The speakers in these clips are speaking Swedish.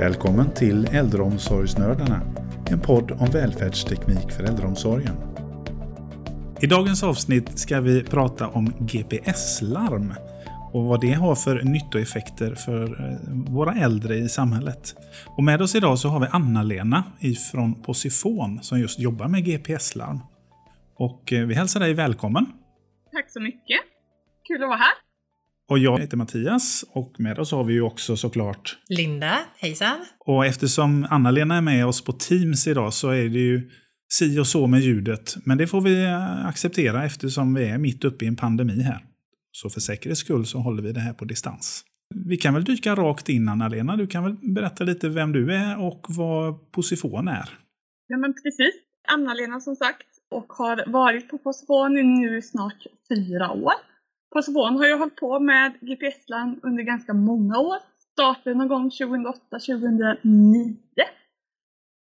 Välkommen till Äldreomsorgsnördarna, en podd om välfärdsteknik för äldreomsorgen. I dagens avsnitt ska vi prata om GPS-larm och vad det har för nyttoeffekter för eh, våra äldre i samhället. Och med oss idag så har vi Anna-Lena från Posifon som just jobbar med GPS-larm. Och eh, vi hälsar dig välkommen. Tack så mycket. Kul att vara här. Och jag heter Mattias och med oss har vi ju också såklart Linda, hejsan! Och eftersom Anna-Lena är med oss på Teams idag så är det ju si och så med ljudet. Men det får vi acceptera eftersom vi är mitt uppe i en pandemi här. Så för säkerhets skull så håller vi det här på distans. Vi kan väl dyka rakt in Anna-Lena. Du kan väl berätta lite vem du är och vad Posifon är? Ja men precis. Anna-Lena som sagt och har varit på Posifon i nu snart fyra år. Posifon har ju hållit på med GPS-larm under ganska många år. Startade någon gång 2008-2009.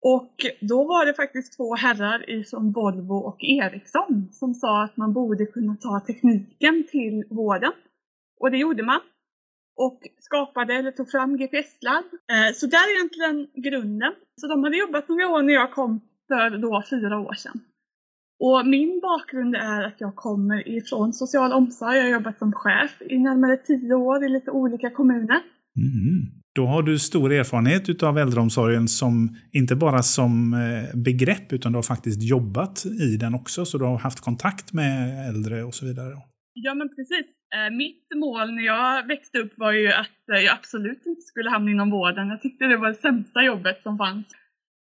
Och då var det faktiskt två herrar från Volvo och Ericsson som sa att man borde kunna ta tekniken till vården. Och det gjorde man. Och skapade eller tog fram GPS-larm. Eh, så där är egentligen grunden. Så de hade jobbat några år när jag kom för då fyra år sedan. Och min bakgrund är att jag kommer ifrån social omsorg. Jag har jobbat som chef i närmare tio år i lite olika kommuner. Mm. Då har du stor erfarenhet av äldreomsorgen som inte bara som eh, begrepp utan du har faktiskt jobbat i den också. Så du har haft kontakt med äldre och så vidare. Ja men precis. Eh, mitt mål när jag växte upp var ju att eh, jag absolut inte skulle hamna inom vården. Jag tyckte det var det sämsta jobbet som fanns.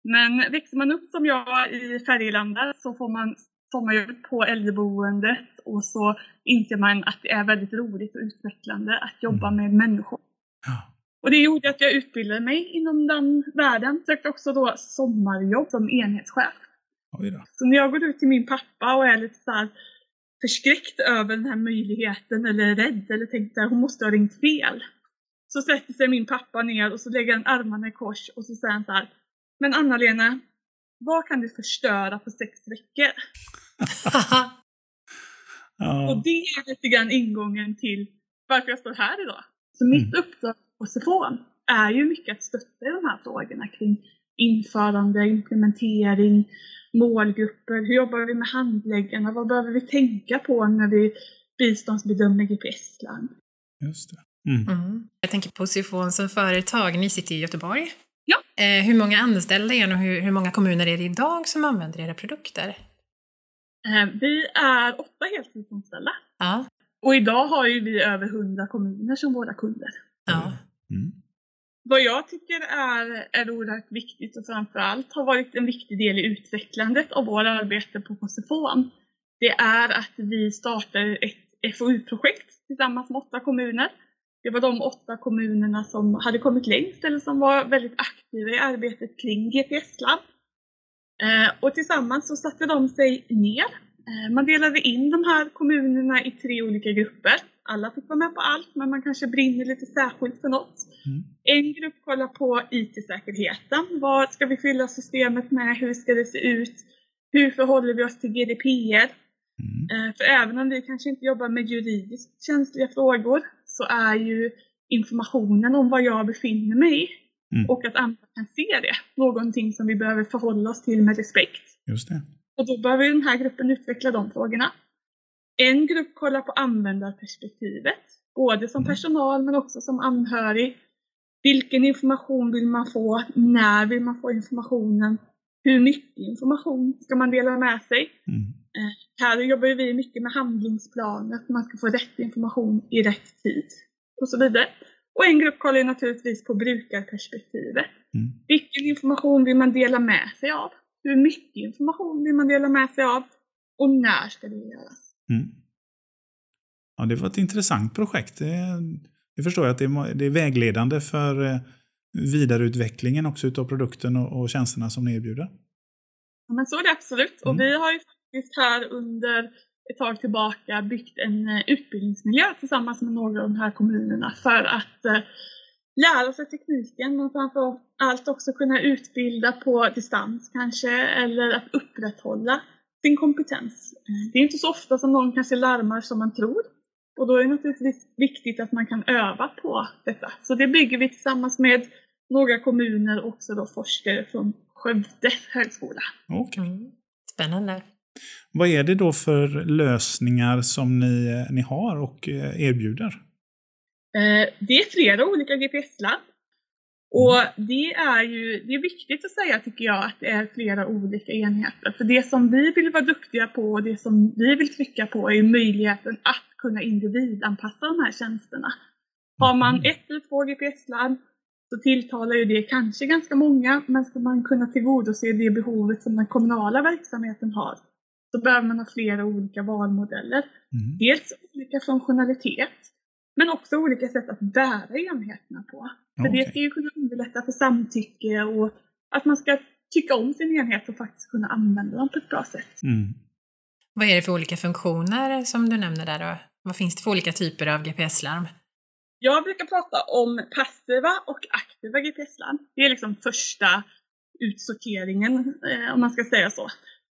Men växer man upp som jag i Färgelanda så får man sommarjobb på äldreboendet och så inser man att det är väldigt roligt och utvecklande att jobba mm. med människor. Ja. Och det gjorde att jag utbildade mig inom den världen. Sökte också då sommarjobb som enhetschef. Så när jag går ut till min pappa och är lite så här förskräckt över den här möjligheten eller rädd eller tänkte att hon måste ha ringt fel. Så sätter sig min pappa ner och så lägger han armarna i kors och så säger han så här. Men Anna-Lena, vad kan du förstöra på sex veckor? ja. Och det är lite grann ingången till varför jag står här idag. Så mitt mm. uppdrag på Sifon är ju mycket att stötta i de här frågorna kring införande, implementering, målgrupper, hur jobbar vi med handläggarna, vad behöver vi tänka på när vi biståndsbedömer GPS-larm? Just det. Mm. Mm. Jag tänker på Sifon som företag, ni sitter i Göteborg. Eh, hur många anställda är ni och hur, hur många kommuner är det idag som använder era produkter? Eh, vi är åtta heltidsanställda. Ja. Och idag har ju vi över hundra kommuner som våra kunder. Ja. Mm. Vad jag tycker är, är oerhört viktigt och framförallt har varit en viktig del i utvecklandet av vårt arbete på Posifon, det är att vi startar ett FoU-projekt tillsammans med åtta kommuner. Det var de åtta kommunerna som hade kommit längst eller som var väldigt aktiva i arbetet kring GPS-labb. Eh, och tillsammans så satte de sig ner. Eh, man delade in de här kommunerna i tre olika grupper alla fick vara med på allt, men man kanske brinner lite särskilt för något. Mm. En grupp kollar på IT-säkerheten. Vad ska vi fylla systemet med? Hur ska det se ut? Hur förhåller vi oss till GDPR? Mm. Eh, för även om vi kanske inte jobbar med juridiskt känsliga frågor så är ju informationen om var jag befinner mig mm. och att andra kan se det någonting som vi behöver förhålla oss till med respekt. Just det. Och då behöver den här gruppen utveckla de frågorna. En grupp kollar på användarperspektivet, både som mm. personal men också som anhörig. Vilken information vill man få? När vill man få informationen? Hur mycket information ska man dela med sig? Mm. Eh, här jobbar vi mycket med handlingsplaner, att man ska få rätt information i rätt tid och så vidare. Och en grupp kollar naturligtvis på brukarperspektivet. Mm. Vilken information vill man dela med sig av? Hur mycket information vill man dela med sig av? Och när ska det göras? Mm. Ja, det var ett intressant projekt. Det, jag förstår att det är, det är vägledande för eh, vidareutvecklingen också utav produkten och, och tjänsterna som ni erbjuder. Ja, men så är det absolut. Och mm. vi har ju faktiskt här under ett tag tillbaka byggt en eh, utbildningsmiljö tillsammans med några av de här kommunerna för att eh, lära sig tekniken men framför allt också kunna utbilda på distans kanske eller att upprätthålla sin kompetens. Det är inte så ofta som någon kanske larmar som man tror. Och då är det naturligtvis viktigt att man kan öva på detta. Så det bygger vi tillsammans med några kommuner och också då forskare från Skövde högskola. Okay. Mm. Spännande. Vad är det då för lösningar som ni, ni har och eh, erbjuder? Eh, det är flera olika GPS-labb. Och det är ju det är viktigt att säga tycker jag att det är flera olika enheter. För det som vi vill vara duktiga på och det som vi vill trycka på är möjligheten att kunna individanpassa de här tjänsterna. Har man Mm. ett eller två GPS-labb så tilltalar ju det kanske ganska många, men ska man kunna tillgodose det behovet som den kommunala verksamheten har så behöver man ha flera olika valmodeller. Mm. Dels olika funktionalitet, men också olika sätt att bära enheterna på. För Okej. det ska ju kunna underlätta för samtycke och att man ska tycka om sin enhet och faktiskt kunna använda dem på ett bra sätt. Mm. Vad är det för olika funktioner som du nämner där då? Vad finns det för olika typer av GPS-larm? Jag brukar prata om passiva och aktiva GPS-larm. Det är liksom första utsorteringen, eh, om man ska säga så.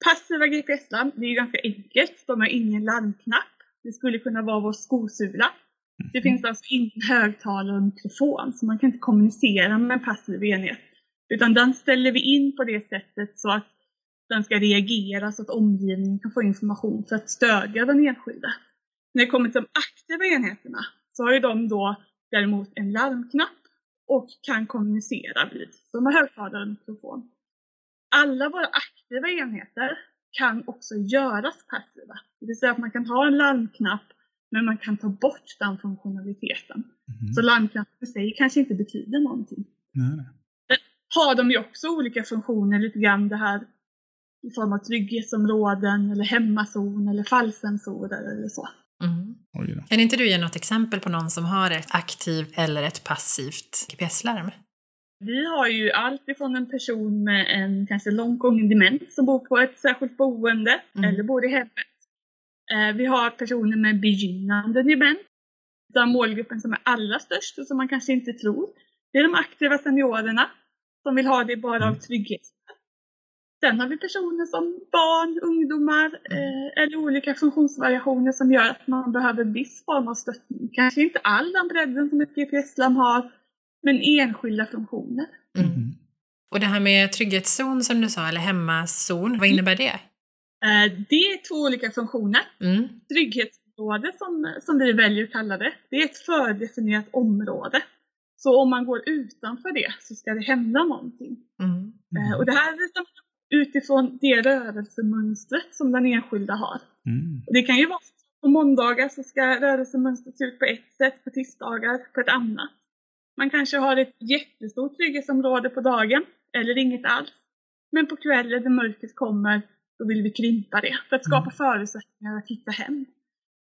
Passiva GPS-larm, det är ganska enkelt. De har ingen larmknapp. Det skulle kunna vara vår skosula. Det finns alltså ingen högtalare och mikrofon, så man kan inte kommunicera med en passiv enhet. Utan den ställer vi in på det sättet så att den ska reagera så att omgivningen kan få information för att stödja den enskilde. När det kommer till de aktiva enheterna så har ju de då däremot en larmknapp och kan kommunicera vid, de har högtalare och mikrofon. Alla våra aktiva enheter kan också göras passiva. Det vill säga att man kan ha en larmknapp men man kan ta bort den funktionaliteten. Mm. Så larmknappen i sig kanske inte betyder någonting. Nej, nej. Har de ju också olika funktioner, lite grann det här i form av trygghetsområden eller hemmazon eller fallsensorer eller så. Mm. Kan inte du ge något exempel på någon som har ett aktivt eller ett passivt GPS-larm? Vi har ju allt ifrån en person med en kanske långtgången demens som bor på ett särskilt boende Mm. eller bor i hemmet. Eh, Vi har personer med begynnande demens. Den målgruppen som är allra störst och som man kanske inte tror. Det är de aktiva seniorerna som vill ha det bara av trygghet. Sen har vi personer som barn, ungdomar eh, eller olika funktionsvariationer som gör att man behöver viss form av stöttning. Kanske inte all den bredden som ett GPS-larm har, men enskilda funktioner. Mm. Och det här med trygghetszon som du sa, eller hemmazon, vad innebär det? Eh, Det är två olika funktioner. Mm. Trygghetsområde som, som vi väljer att kalla det, det är ett fördefinierat område. Så om man går utanför det så ska det hända någonting. Mm. Eh, Och det här man upp utifrån det rörelsemönstret som den enskilda har. Mm. Och det kan ju vara på måndagar så ska rörelsemönstret se ut på ett sätt, på tisdagar på ett annat. Man kanske har ett jättestort trygghetsområde på dagen, eller inget alls. Men på kvällen när mörkret kommer, då vill vi krympa det för att skapa förutsättningar att hitta hem.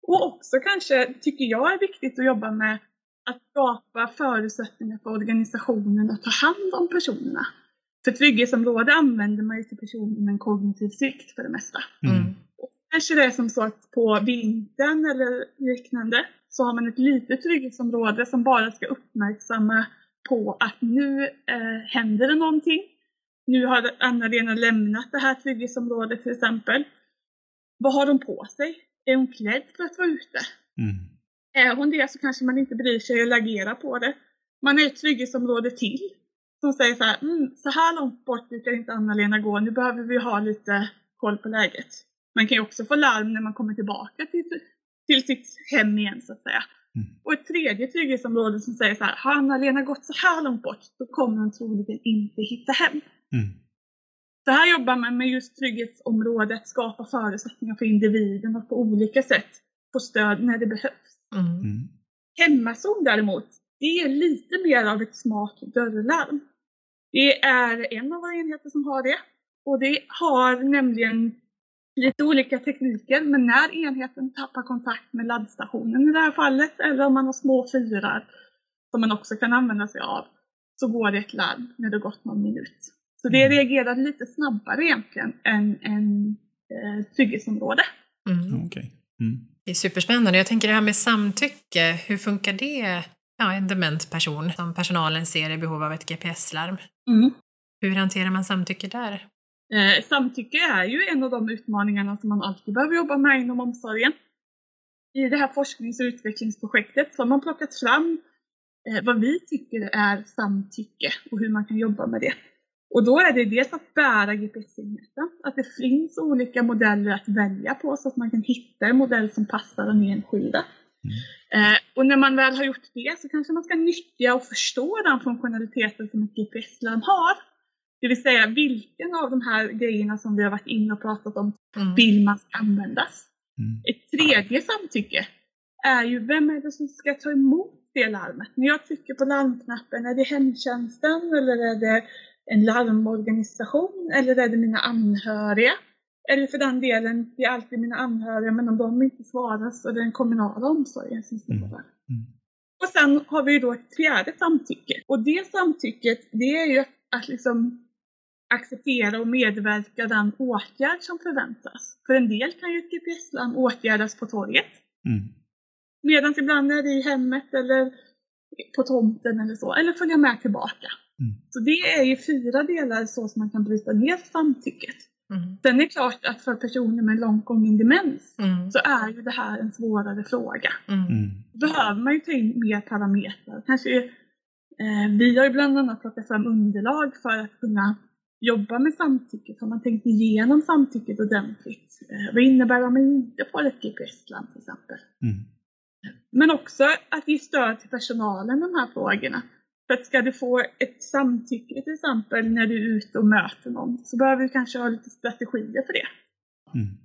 Och också kanske, tycker jag är viktigt att jobba med att skapa förutsättningar för organisationen att ta hand om personerna. För trygghetsområde använder man ju till personer med en kognitiv svikt för det mesta. Mm. Mm. Kanske det är som så att på vintern eller liknande så har man ett litet trygghetsområde som bara ska uppmärksamma på att nu eh, händer det någonting. Nu har Anna-Lena lämnat det här trygghetsområdet till exempel. Vad har hon på sig? Är hon klädd för att vara ute? Mm. Är hon det så kanske man inte bryr sig eller agerar på det. Man är ett trygghetsområde till som säger så här, mm, så här långt bort brukar inte Anna-Lena gå, nu behöver vi ha lite koll på läget. Man kan ju också få larm när man kommer tillbaka till, till sitt hem igen så att säga. Mm. Och ett tredje trygghetsområde som säger så här, har Anna-Lena gått så här långt bort, då kommer hon troligen inte hitta hem. Mm. Så här jobbar man med just trygghetsområdet, skapa förutsättningar för individen att på olika sätt få stöd när det behövs. Mm. Mm. Hemmazon däremot, det är lite mer av ett smart dörrlarm. Det är en av våra enheter som har det. Och det har nämligen lite olika tekniker, men när enheten tappar kontakt med laddstationen i det här fallet, eller om man har små fyrar som man också kan använda sig av, så går det ett larm när det gått någon minut. Så det Mm. reagerar lite snabbare egentligen än en eh, trygghetsområde. Mm. Okej. Mm. Det är superspännande. Jag tänker det här med samtycke, hur funkar det? Ja, en dement person som personalen ser i behov av ett GPS-larm. Hur hanterar man samtycke där? Eh, samtycke är ju en av de utmaningarna som man alltid behöver jobba med inom omsorgen. I det här forsknings och utvecklingsprojektet så har man plockat fram eh, vad vi tycker är samtycke och hur man kan jobba med det. Och då är det dels att bära GPS-signeten, att det finns olika modeller att välja på så att man kan hitta en modell som passar den enskilda. Mm. Eh, och när man väl har gjort det så kanske man ska nyttja och förstå den funktionaliteten som ett GPS-larm har. Det vill säga vilken av de här grejerna som vi har varit inne och pratat om mm. vill man ska användas. Mm. Ett tredje samtycke är ju vem är det som ska ta emot det larmet? När jag trycker på larmknappen, är det hemtjänsten eller är det en larmorganisation eller är det mina anhöriga? Eller för den delen, det är alltid mina anhöriga men om de inte svarar så är det den kommunala omsorgen som svarar. Mm. Mm. Och sen har vi då ett fjärde samtycke. Och det samtycket, det är ju att liksom acceptera och medverka den åtgärd som förväntas. För en del kan ju ett GPS-larm åtgärdas på torget. Mm. Medan ibland är det i hemmet eller på tomten eller så, eller följa med tillbaka. Mm. Så det är ju fyra delar så som man kan bryta ner samtycket. Mm. Sen är det klart att för personer med långt gången demens mm. så är ju det här en svårare fråga. Mm. mm. Då behöver man ju ta in mer parametrar. Kanske, eh, vi har ju bland annat plockat fram underlag för att kunna jobba med samtycket. Har man tänkt igenom samtycket ordentligt? Eh, vad innebär det om man inte får ett GPS-land till exempel? Mm. Men också att ge stöd till personalen de här frågorna. För att ska du få ett samtycke till exempel när du är ute och möter någon så behöver du kanske ha lite strategier för det. Mm.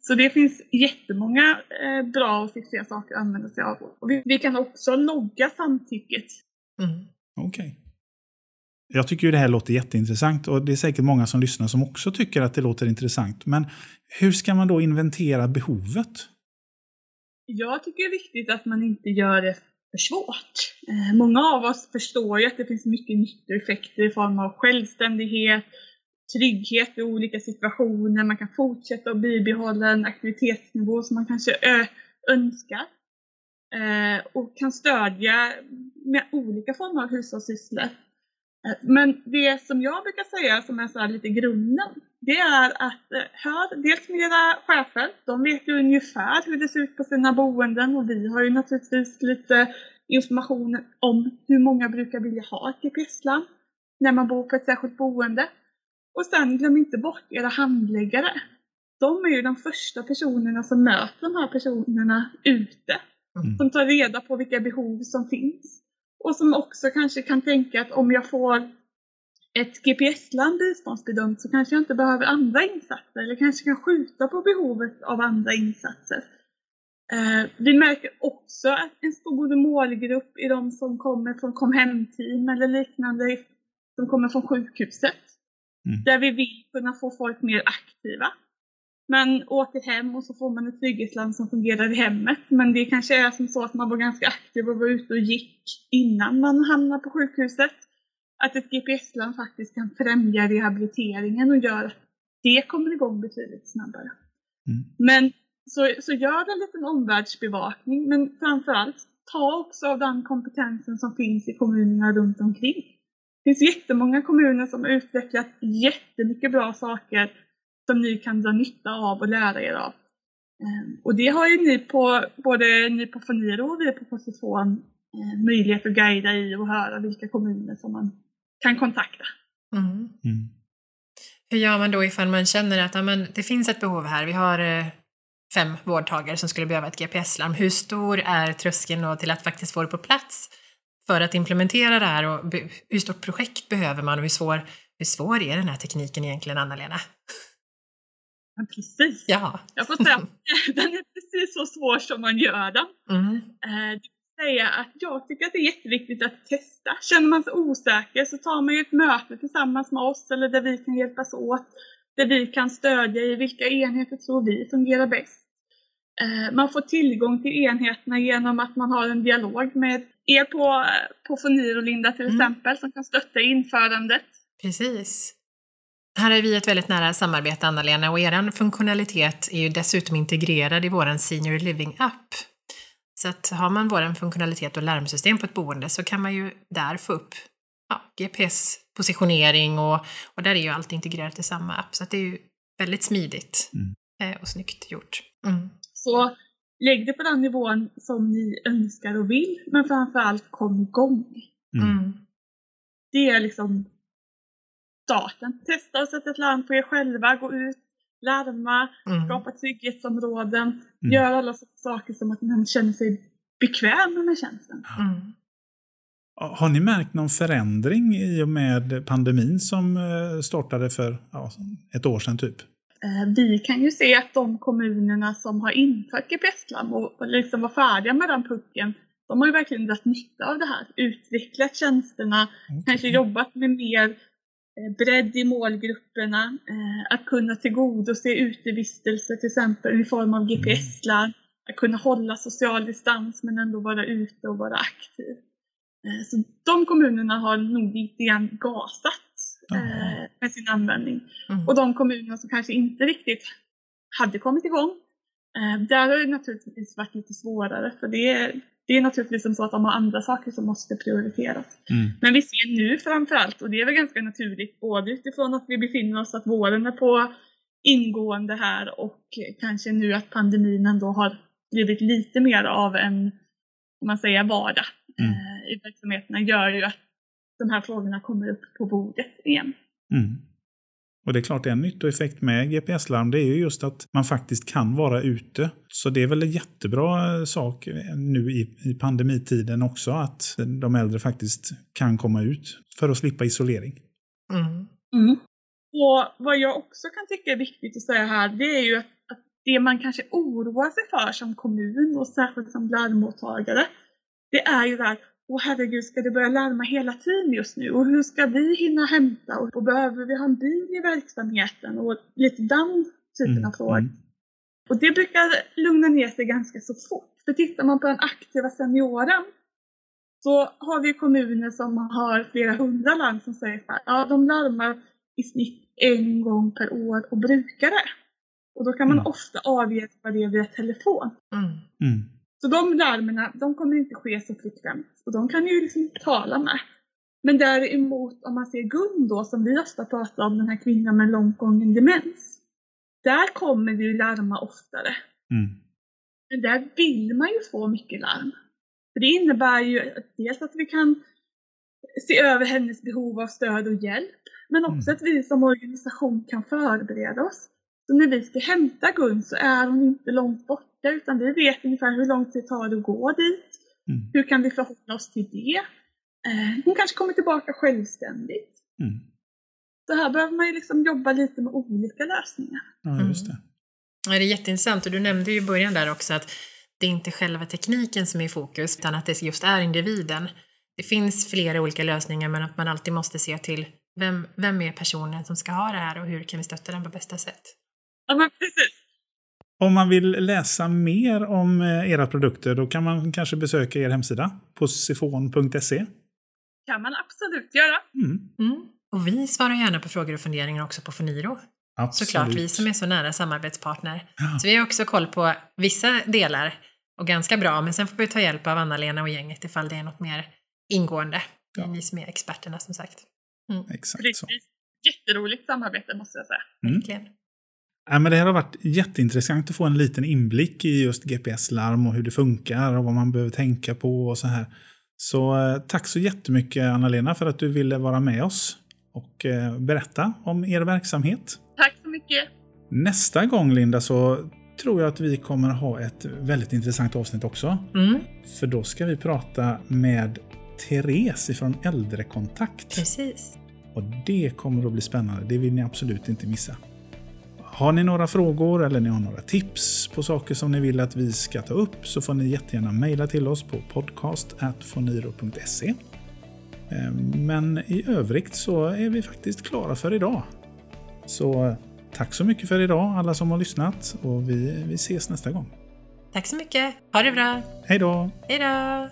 Så det finns jättemånga eh, bra och fixliga saker att använda sig av. Och vi, vi kan också logga samtycket. Mm. Okej. Okay. Jag tycker ju det här låter jätteintressant och det är säkert många som lyssnar som också tycker att det låter intressant. Men hur ska man då inventera behovet? Jag tycker det är viktigt att man inte gör det för svårt. Eh, många av oss förstår ju att det finns mycket nyttoeffekter i form av självständighet, trygghet i olika situationer, man kan fortsätta och bibehålla en aktivitetsnivå som man kanske eh, önskar. Eh, och kan stödja med olika former av hushållssysslor. Eh, men det som jag brukar säga som är så lite grunden, det är att hör dels med era chefer, de vet ju ungefär hur det ser ut på sina boenden och vi har ju naturligtvis lite information om hur många brukar vilja ha ett GPS-larm när man bor på ett särskilt boende. Och sen glöm inte bort era handläggare. De är ju de första personerna som möter de här personerna ute. Mm. Som tar reda på vilka behov som finns. Och som också kanske kan tänka att om jag får ett GPS-land biståndsbedömt så kanske jag inte behöver andra insatser eller kanske kan skjuta på behovet av andra insatser. Eh, vi märker också att en stor målgrupp är de som kommer från kom hem-team eller liknande som kommer från sjukhuset. Mm. Där vi vill kunna få folk mer aktiva. Man åker hem och så får man ett trygghetsland som fungerar i hemmet. Men det kanske är som så att man var ganska aktiv och var ute och gick innan man hamnar på sjukhuset. Att ett GPS-land faktiskt kan främja rehabiliteringen och gör att det kommer igång betydligt snabbare. Mm. Men så, så gör en liten omvärldsbevakning, men framförallt ta också av den kompetensen som finns i kommunerna runt omkring. Det finns jättemånga kommuner som har utvecklat jättemycket bra saker som ni kan dra nytta av och lära er av. Ehm, och det har ju ni på, både ni på Foniro och vi på Posifon eh, möjlighet att guida i och höra vilka kommuner som man kan kontakta. Mm. Mm. Hur gör man då ifall man känner att ja, men, det finns ett behov här, vi har eh, fem vårdtagare som skulle behöva ett GPS-larm. Hur stor är tröskeln då till att faktiskt få det på plats för att implementera det här och hur stort projekt behöver man och hur svår, hur svår är den här tekniken egentligen, Anna-Lena? Ja, precis. Ja. Jag får säga den är precis så svår som man gör den. Mm. Eh, säga att jag tycker att det är jätteviktigt att testa. Känner man sig osäker så tar man ju ett möte tillsammans med oss eller där vi kan hjälpas åt. Där vi kan stödja i vilka enheter tror vi fungerar bäst. Eh, man får tillgång till enheterna genom att man har en dialog med er på, på Fonir och Linda till mm. exempel som kan stötta införandet. Precis. Här är vi ett väldigt nära samarbete, Anna-Lena, och er funktionalitet är ju dessutom integrerad i vår Senior Living-app. Så att har man vår funktionalitet och larmsystem på ett boende så kan man ju där få upp ja, GPS-positionering och, och där är ju allt integrerat i samma app. Så att det är ju väldigt smidigt mm. Eh, och snyggt gjort. Mm. Så lägg det på den nivån som ni önskar och vill, men framförallt kom igång. Mm. Mm. Det är liksom starten. Testa att sätta ett larm på er själva, gå ut, larma, Mm. skapa trygghetsområden, Mm. gör alla sådana saker som att man känner sig bekväm med tjänsten. Mm. Har ni märkt någon förändring i och med pandemin som eh, startade för ja, ett år sedan typ? Eh, Vi kan ju se att de kommunerna som har infört GPS-larm och liksom var färdiga med den pucken, de har ju verkligen dragit nytta av det här, utvecklat tjänsterna, kanske jobbat med mer bredd i målgrupperna, eh, att kunna tillgodose utevistelser till exempel i form av GPS-larm, att kunna hålla social distans men ändå vara ute och vara aktiv. Eh, Så de kommunerna har nog lite grann gasat eh, Jaha. med sin användning. Mm. Och de kommunerna som kanske inte riktigt hade kommit igång, eh, där har det naturligtvis varit lite svårare för det är, det är naturligtvis som så att de har andra saker som måste prioriteras. Mm. Men vi ser nu framförallt, och det är väl ganska naturligt, både utifrån att vi befinner oss att våren är på ingående här och kanske nu att pandemin ändå har blivit lite mer av en, om man säger vardag Mm. eh, i verksamheterna gör ju att de här frågorna kommer upp på bordet igen. Mm. Och det är klart, en nyttoeffekt med GPS-larm det är ju just att man faktiskt kan vara ute. Så det är väl en jättebra eh, sak nu i, i pandemitiden också att de äldre faktiskt kan komma ut för att slippa isolering. Mm. Och vad jag också kan tycka är viktigt att säga här, det är ju att, att det man kanske oroar sig för som kommun och särskilt som larmmottagare, det är ju det här, åh herregud, ska det börja larma hela tiden just nu? Och hur ska vi hinna hämta? Och, behöver vi ha en bil i verksamheten? Och lite den typen Mm, av frågor. mm. Och det brukar lugna ner sig ganska så fort. För tittar man på den aktiva senioren så har vi kommuner som har flera hundra larm som säger här, ja de larmar i snitt en gång per år och brukar det. Och då kan man Mm. ofta avhjälpa det via telefon. Mm. Mm. Så de larmerna, de kommer inte ske så frekvent. Och de kan ju liksom tala med. Men däremot om man ser Gun då, som vi ofta pratar om, den här kvinnan med långt gången demens. Där kommer vi ju larma oftare. Mm. Men där vill man ju få mycket larm. För det innebär ju att dels att vi kan se över hennes behov av stöd och hjälp, men också Mm. att vi som organisation kan förbereda oss. Så när vi ska hämta Gun så är hon inte långt borta, utan vi vet ungefär hur lång tid det tar att gå dit. Mm. Hur kan vi förhålla oss till det? Eh, hon kanske kommer tillbaka självständigt. Mm. Så här behöver man ju liksom jobba lite med olika lösningar. Ja, just det. Ja, det är jätteintressant och du nämnde ju i början där också att det är inte själva tekniken som är i fokus utan att det just är individen. Det finns flera olika lösningar men att man alltid måste se till vem, vem är personen som ska ha det här och hur kan vi stötta den på bästa sätt? Ja, men precis. Om man vill läsa mer om eh, era produkter då kan man kanske besöka er hemsida på sifon.se. kan man absolut göra. Mm. Mm. Och vi svarar gärna på frågor och funderingar också på Foniro. Absolut. Såklart, vi som är så nära samarbetspartner. Ja. Så vi har också koll på vissa delar och ganska bra, men sen får vi ta hjälp av Anna-Lena och gänget ifall det är något mer ingående. Ja. ni som är experterna som sagt. Exakt så. Jätteroligt samarbete måste jag säga. Mm. Verkligen. Ja, men det här har varit jätteintressant att få en liten inblick i just GPS-larm och hur det funkar och vad man behöver tänka på och så här. Så eh, tack så jättemycket Anna-Lena för att du ville vara med oss och eh, berätta om er verksamhet. Tack så mycket. Nästa gång Linda så tror jag att vi kommer ha ett väldigt intressant avsnitt också. Mm, För då ska vi prata med Therese från Äldrekontakt. precis. Och det kommer att bli spännande. Det vill ni absolut inte missa. Har ni några frågor eller ni har några tips på saker som ni vill att vi ska ta upp så får ni jättegärna mejla till oss på podcast.foniro.se. Eh, Men i övrigt så är vi faktiskt klara för idag. Så tack så mycket för idag alla som har lyssnat och vi, vi ses nästa gång. Tack så mycket. Ha det bra. Hej då! Hej då!